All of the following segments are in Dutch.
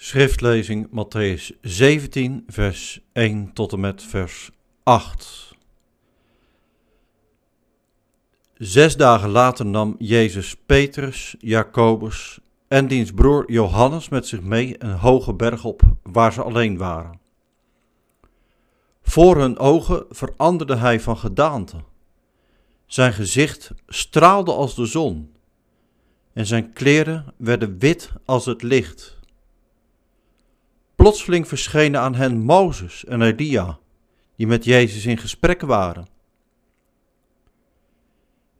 Schriftlezing Matthäus 17, vers 1 tot en met vers 8. Zes dagen later nam Jezus Petrus, Jacobus en diens broer Johannes met zich mee een hoge berg op waar ze alleen waren. Voor hun ogen veranderde hij van gedaante. Zijn gezicht straalde als de zon en zijn kleren werden wit als het licht. Plotseling verschenen aan hen Mozes en Elia, die met Jezus in gesprek waren.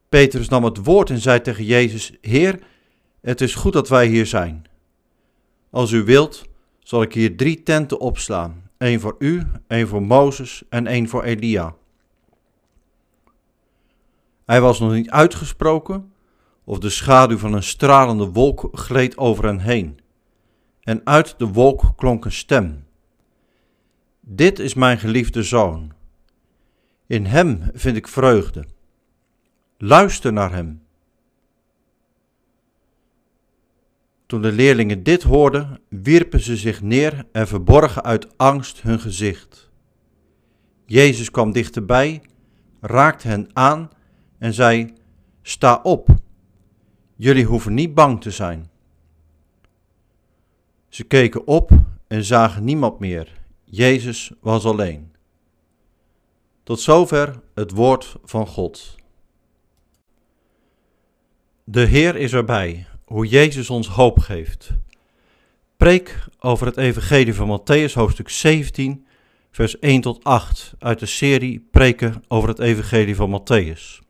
Petrus nam het woord en zei tegen Jezus: Heer, het is goed dat wij hier zijn. Als u wilt, zal ik hier drie tenten opslaan: één voor u, één voor Mozes en één voor Elia. Hij was nog niet uitgesproken, of de schaduw van een stralende wolk gleed over hen heen en uit de wolk klonk een stem. Dit is mijn geliefde zoon. In hem vind ik vreugde. Luister naar hem. Toen de leerlingen dit hoorden, wierpen ze zich neer en verborgen uit angst hun gezicht. Jezus kwam dichterbij, raakte hen aan en zei: Sta op, jullie hoeven niet bang te zijn. Ze keken op en zagen niemand meer. Jezus was alleen. Tot zover het woord van God. De Heer is erbij, hoe Jezus ons hoop geeft. Preek over het Evangelie van Matthäus, hoofdstuk 17, vers 1 tot 8, uit de serie Preken over het Evangelie van Matthäus.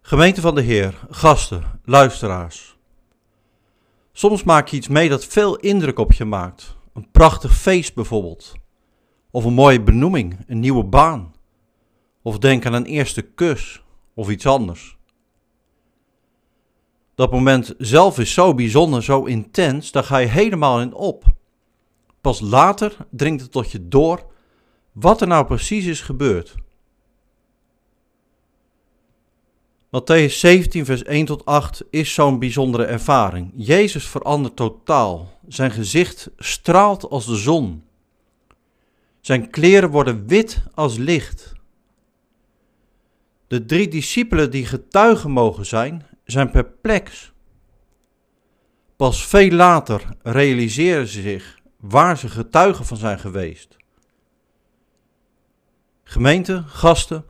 Gemeente van de Heer, gasten, luisteraars. Soms maak je iets mee dat veel indruk op je maakt. Een prachtig feest bijvoorbeeld. Of een mooie benoeming, een nieuwe baan. Of denk aan een eerste kus of iets anders. Dat moment zelf is zo bijzonder, zo intens, daar ga je helemaal in op. Pas later dringt het tot je door wat er nou precies is gebeurd. Matthäus 17, vers 1 tot 8 is zo'n bijzondere ervaring. Jezus verandert totaal. Zijn gezicht straalt als de zon. Zijn kleren worden wit als licht. De drie discipelen die getuigen mogen zijn, zijn perplex. Pas veel later realiseren ze zich waar ze getuigen van zijn geweest. Gemeente, gasten,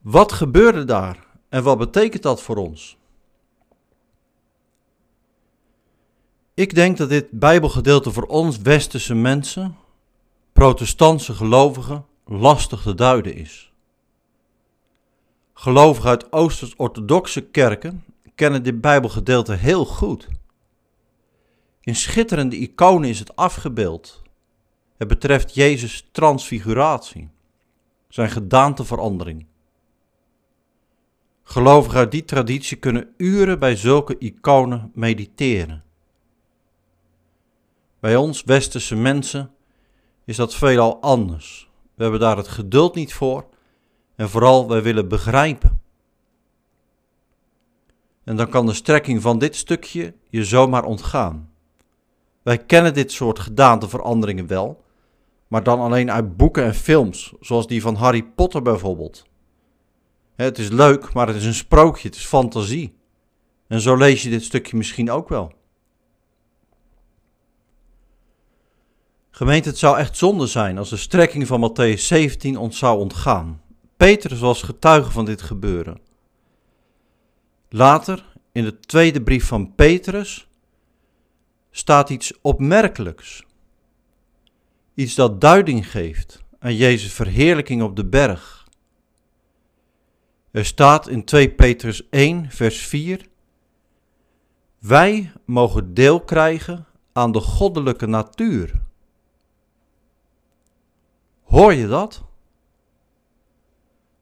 wat gebeurde daar en wat betekent dat voor ons? Ik denk dat dit Bijbelgedeelte voor ons westerse mensen, protestantse gelovigen, lastig te duiden is. Gelovigen uit Oosters-orthodoxe kerken kennen dit Bijbelgedeelte heel goed. In schitterende iconen is het afgebeeld. Het betreft Jezus' transfiguratie, zijn gedaanteverandering. Gelovigen uit die traditie kunnen uren bij zulke iconen mediteren. Bij ons westerse mensen is dat veelal anders. We hebben daar het geduld niet voor en vooral wij willen begrijpen. En dan kan de strekking van dit stukje je zomaar ontgaan. Wij kennen dit soort gedaanteveranderingen wel, maar dan alleen uit boeken en films, zoals die van Harry Potter bijvoorbeeld. Het is leuk, maar het is een sprookje, het is fantasie. En zo lees je dit stukje misschien ook wel. Gemeente, het zou echt zonde zijn als de strekking van Matthäus 17 ons zou ontgaan. Petrus was getuige van dit gebeuren. Later, in de tweede brief van Petrus, staat iets opmerkelijks. Iets dat duiding geeft aan Jezus' verheerlijking op de berg. Er staat in 2 Petrus 1, vers 4: Wij mogen deel krijgen aan de goddelijke natuur. Hoor je dat?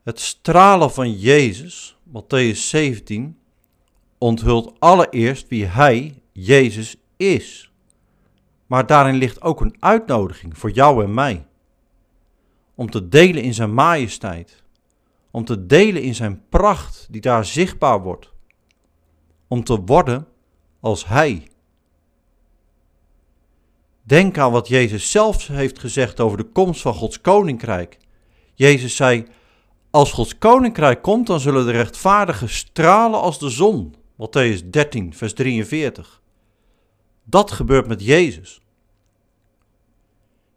Het stralen van Jezus, Matthäus 17, onthult allereerst wie Hij, Jezus, is. Maar daarin ligt ook een uitnodiging voor jou en mij. Om te delen in Zijn majesteit om te delen in zijn pracht die daar zichtbaar wordt, om te worden als Hij. Denk aan wat Jezus zelf heeft gezegd over de komst van Gods koninkrijk. Jezus zei: Als Gods koninkrijk komt, dan zullen de rechtvaardigen stralen als de zon. Matthäus 13, vers 43. Dat gebeurt met Jezus.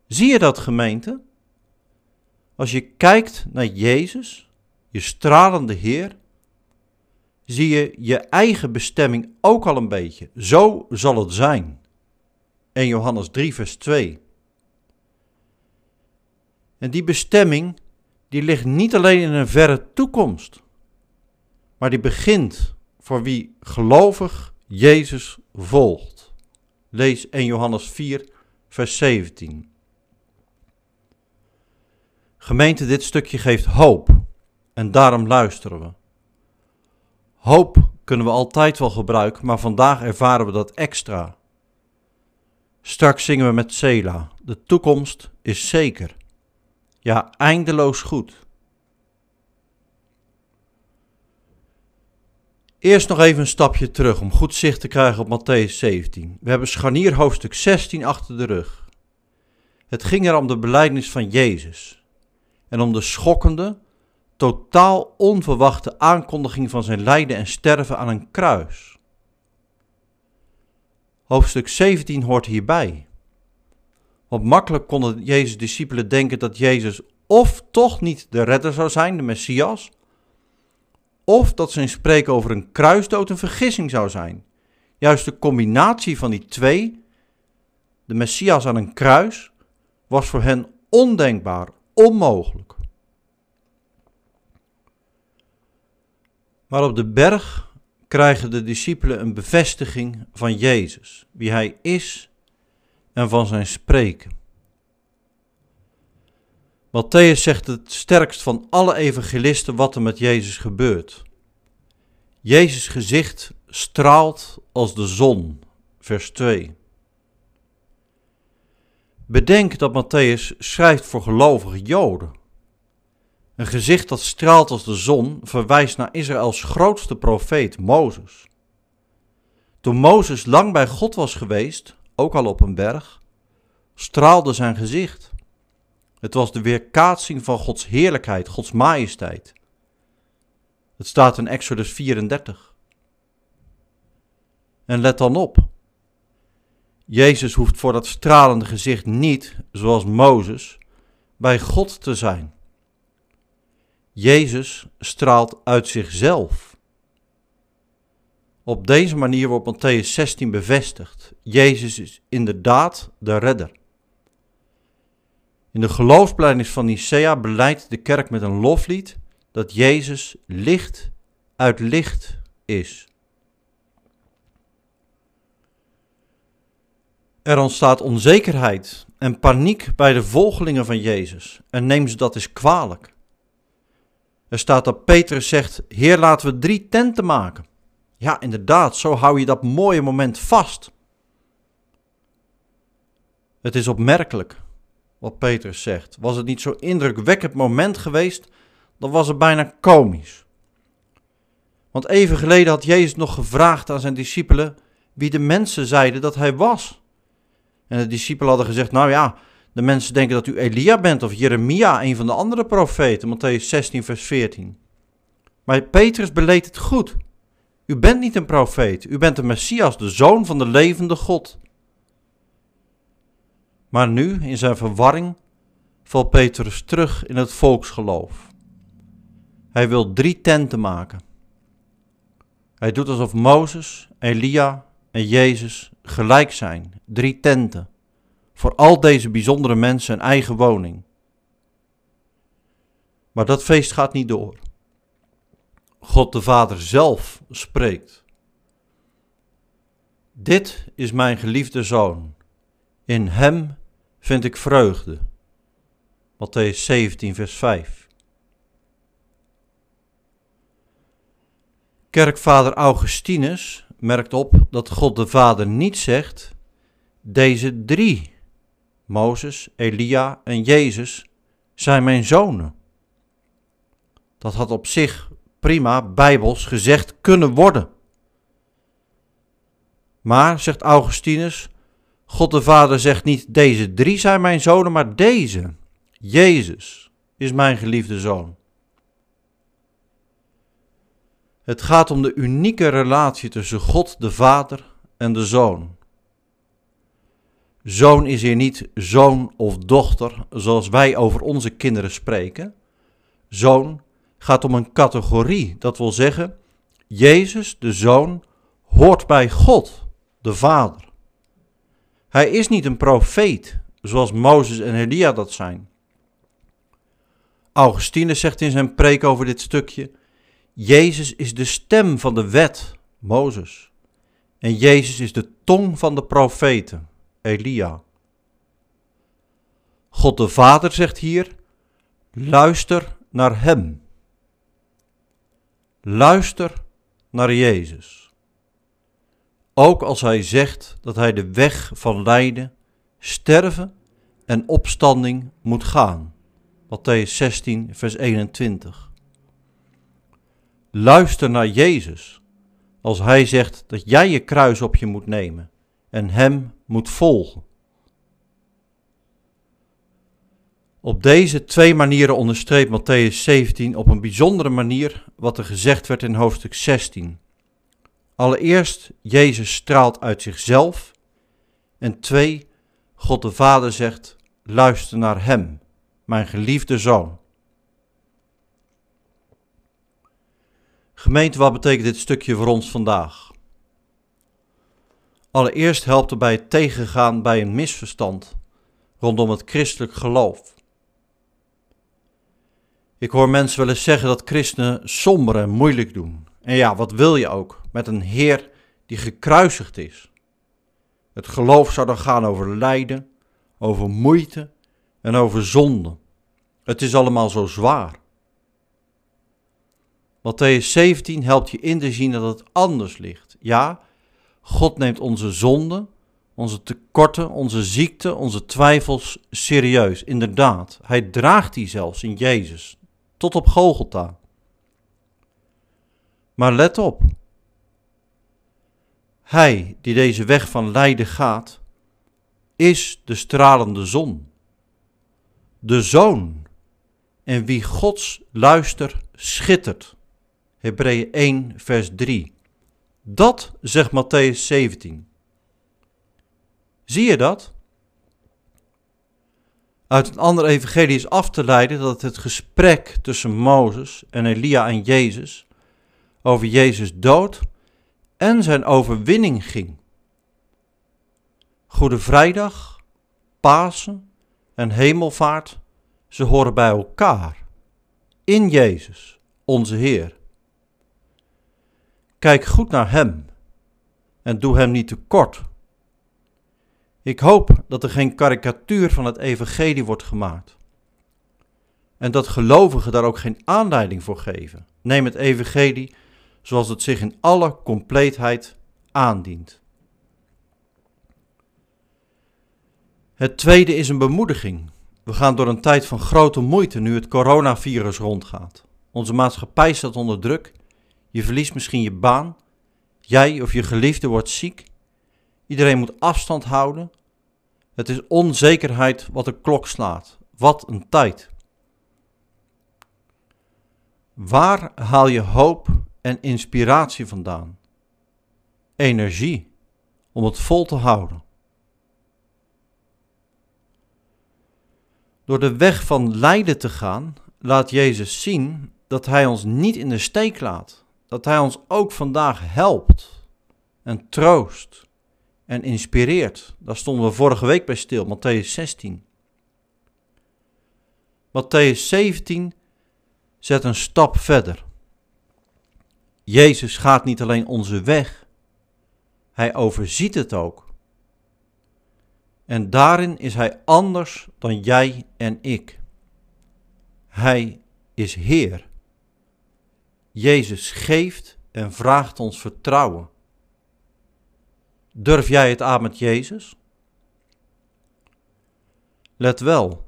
Zie je dat, gemeente? Als je kijkt naar Jezus, je stralende Heer, zie je je eigen bestemming ook al een beetje. Zo zal het zijn. 1 Johannes 3, vers 2. En die bestemming, die ligt niet alleen in een verre toekomst, maar die begint voor wie gelovig Jezus volgt. Lees 1 Johannes 4, vers 17. Gemeente, dit stukje geeft hoop en daarom luisteren we. Hoop kunnen we altijd wel gebruiken, maar vandaag ervaren we dat extra. Straks zingen we met Sela. De toekomst is zeker. Ja, eindeloos goed. Eerst nog even een stapje terug om goed zicht te krijgen op Matthäus 17. We hebben scharnier hoofdstuk 16 achter de rug. Het ging er om de belijdenis van Jezus en om de schokkende, totaal onverwachte aankondiging van zijn lijden en sterven aan een kruis. Hoofdstuk 17 hoort hierbij. Want makkelijk konden Jezus' discipelen denken dat Jezus of toch niet de redder zou zijn, de Messias, of dat zijn spreken over een kruisdood een vergissing zou zijn. Juist de combinatie van die twee, de Messias aan een kruis, was voor hen ondenkbaar, onmogelijk. Maar op de berg krijgen de discipelen een bevestiging van Jezus, wie hij is en van zijn spreken. Matthäus zegt het sterkst van alle evangelisten wat er met Jezus gebeurt. Jezus' gezicht straalt als de zon, vers 2. Bedenk dat Matthäus schrijft voor gelovige Joden. Een gezicht dat straalt als de zon verwijst naar Israëls grootste profeet, Mozes. Toen Mozes lang bij God was geweest, ook al op een berg, straalde zijn gezicht. Het was de weerkaatsing van Gods heerlijkheid, Gods majesteit. Het staat in Exodus 34. En let dan op. Jezus hoeft voor dat stralende gezicht niet, zoals Mozes, bij God te zijn. Jezus straalt uit zichzelf. Op deze manier wordt Matthäus 16 bevestigd. Jezus is inderdaad de redder. In de geloofsbelijdenis van Nicea beleidt de kerk met een loflied dat Jezus licht uit licht is. Er ontstaat onzekerheid en paniek bij de volgelingen van Jezus en neem ze dat eens kwalijk. Er staat dat Petrus zegt: Heer, laten we drie tenten maken. Ja, inderdaad, zo hou je dat mooie moment vast. Het is opmerkelijk wat Petrus zegt. Was het niet zo'n indrukwekkend moment geweest, dan was het bijna komisch. Want even geleden had Jezus nog gevraagd aan zijn discipelen wie de mensen zeiden dat hij was. En de discipelen hadden gezegd: Nou ja, de mensen denken dat u Elia bent of Jeremia, een van de andere profeten, Matthäus 16, vers 14. Maar Petrus beleed het goed. U bent niet een profeet, u bent de Messias, de zoon van de levende God. Maar nu, in zijn verwarring, valt Petrus terug in het volksgeloof. Hij wil drie tenten maken. Hij doet alsof Mozes, Elia en Jezus gelijk zijn. Drie tenten voor al deze bijzondere mensen een eigen woning. Maar dat feest gaat niet door. God de Vader zelf spreekt. Dit is mijn geliefde zoon. In hem vind ik vreugde. Matthäus 17, vers 5. Kerkvader Augustinus merkt op dat God de Vader niet zegt: deze drie Mozes, Elia en Jezus zijn mijn zonen. Dat had op zich prima bijbels gezegd kunnen worden. Maar, zegt Augustinus, God de Vader zegt niet deze drie zijn mijn zonen, maar deze. Jezus is mijn geliefde zoon. Het gaat om de unieke relatie tussen God de Vader en de Zoon. Zoon is hier niet zoon of dochter zoals wij over onze kinderen spreken. Zoon gaat om een categorie, dat wil zeggen, Jezus, de Zoon, hoort bij God, de Vader. Hij is niet een profeet, zoals Mozes en Elia dat zijn. Augustinus zegt in zijn preek over dit stukje: Jezus is de stem van de wet, Mozes. En Jezus is de tong van de profeten, Elia. God de Vader zegt hier: luister naar Hem. Luister naar Jezus. Ook als Hij zegt dat Hij de weg van lijden, sterven en opstanding moet gaan. Matthäus 16, vers 21. Luister naar Jezus als Hij zegt dat jij je kruis op je moet nemen en Hem moet volgen. Op deze twee manieren onderstreept Matthäus 17 op een bijzondere manier wat er gezegd werd in hoofdstuk 16. Allereerst, Jezus straalt uit zichzelf. En twee, God de Vader zegt, luister naar Hem, mijn geliefde Zoon. Gemeente, wat betekent dit stukje voor ons vandaag? Allereerst helpt het bij het tegengaan bij een misverstand rondom het christelijk geloof. Ik hoor mensen wel eens zeggen dat christenen somber en moeilijk doen. En ja, wat wil je ook met een Heer die gekruisigd is? Het geloof zou dan gaan over lijden, over moeite en over zonde. Het is allemaal zo zwaar. Matthäus 17 helpt je in te zien dat het anders ligt. Ja, God neemt onze zonden, onze tekorten, onze ziekte, onze twijfels serieus. Inderdaad, hij draagt die zelfs in Jezus, tot op Golgotha. Maar let op. Hij die deze weg van lijden gaat, is de stralende zon. De zoon en wie Gods luister schittert. Hebreeën 1 vers 3. Dat zegt Matthäus 17. Zie je dat? Uit een ander evangelie is af te leiden dat het gesprek tussen Mozes en Elia en Jezus over Jezus dood en zijn overwinning ging. Goede Vrijdag, Pasen en Hemelvaart, ze horen bij elkaar in Jezus, onze Heer. Kijk goed naar Hem en doe Hem niet tekort. Ik hoop dat er geen karikatuur van het Evangelie wordt gemaakt. En dat gelovigen daar ook geen aanleiding voor geven. Neem het Evangelie zoals het zich in alle compleetheid aandient. Het tweede is een bemoediging. We gaan door een tijd van grote moeite nu het coronavirus rondgaat. Onze maatschappij staat onder druk. Je verliest misschien je baan. Jij of je geliefde wordt ziek. Iedereen moet afstand houden. Het is onzekerheid wat de klok slaat. Wat een tijd. Waar haal je hoop en inspiratie vandaan? Energie om het vol te houden. Door de weg van lijden te gaan, laat Jezus zien dat Hij ons niet in de steek laat. Dat Hij ons ook vandaag helpt en troost en inspireert. Daar stonden we vorige week bij stil, Matthäus 16. Matthäus 17 zet een stap verder. Jezus gaat niet alleen onze weg, hij overziet het ook. En daarin is hij anders dan jij en ik. Hij is Heer. Jezus geeft en vraagt ons vertrouwen. Durf jij het aan met Jezus? Let wel,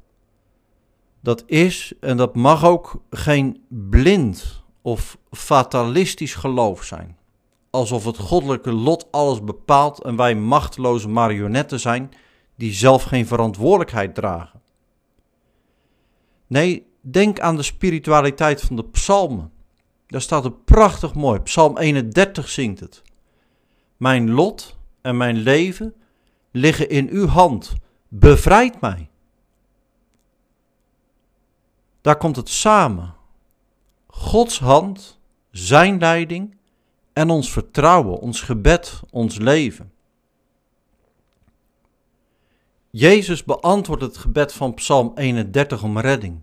dat is en dat mag ook geen blind of fatalistisch geloof zijn. alsof het goddelijke lot alles bepaalt en wij machteloze marionetten zijn die zelf geen verantwoordelijkheid dragen. Nee, denk aan de spiritualiteit van de psalmen. Daar staat het prachtig mooi. Psalm 31 zingt het. Mijn lot en mijn leven liggen in uw hand. Bevrijd mij. Daar komt het samen. Gods hand, zijn leiding en ons vertrouwen, ons gebed, ons leven. Jezus beantwoordt het gebed van Psalm 31 om redding.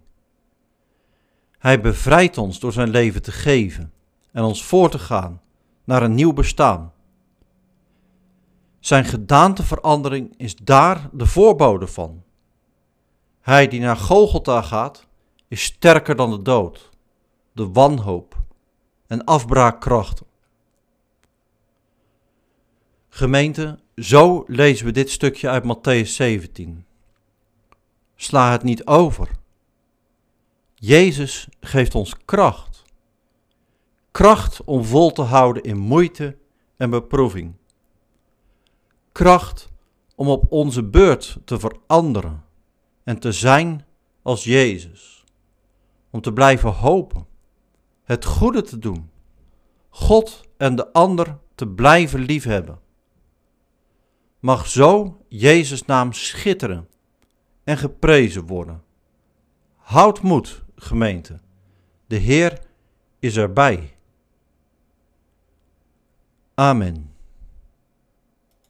Hij bevrijdt ons door zijn leven te geven en ons voor te gaan naar een nieuw bestaan. Zijn gedaanteverandering is daar de voorbode van. Hij die naar Golgotha gaat, is sterker dan de dood, de wanhoop en afbraakkrachten. Gemeente, zo lezen we dit stukje uit Matthäus 17. Sla het niet over. Jezus geeft ons kracht. Kracht om vol te houden in moeite en beproeving. Kracht om op onze beurt te veranderen en te zijn als Jezus. Om te blijven hopen, het goede te doen, God en de ander te blijven liefhebben. Mag zo Jezus' naam schitteren en geprezen worden. Houd moed, gemeente. De Heer is erbij. Amen.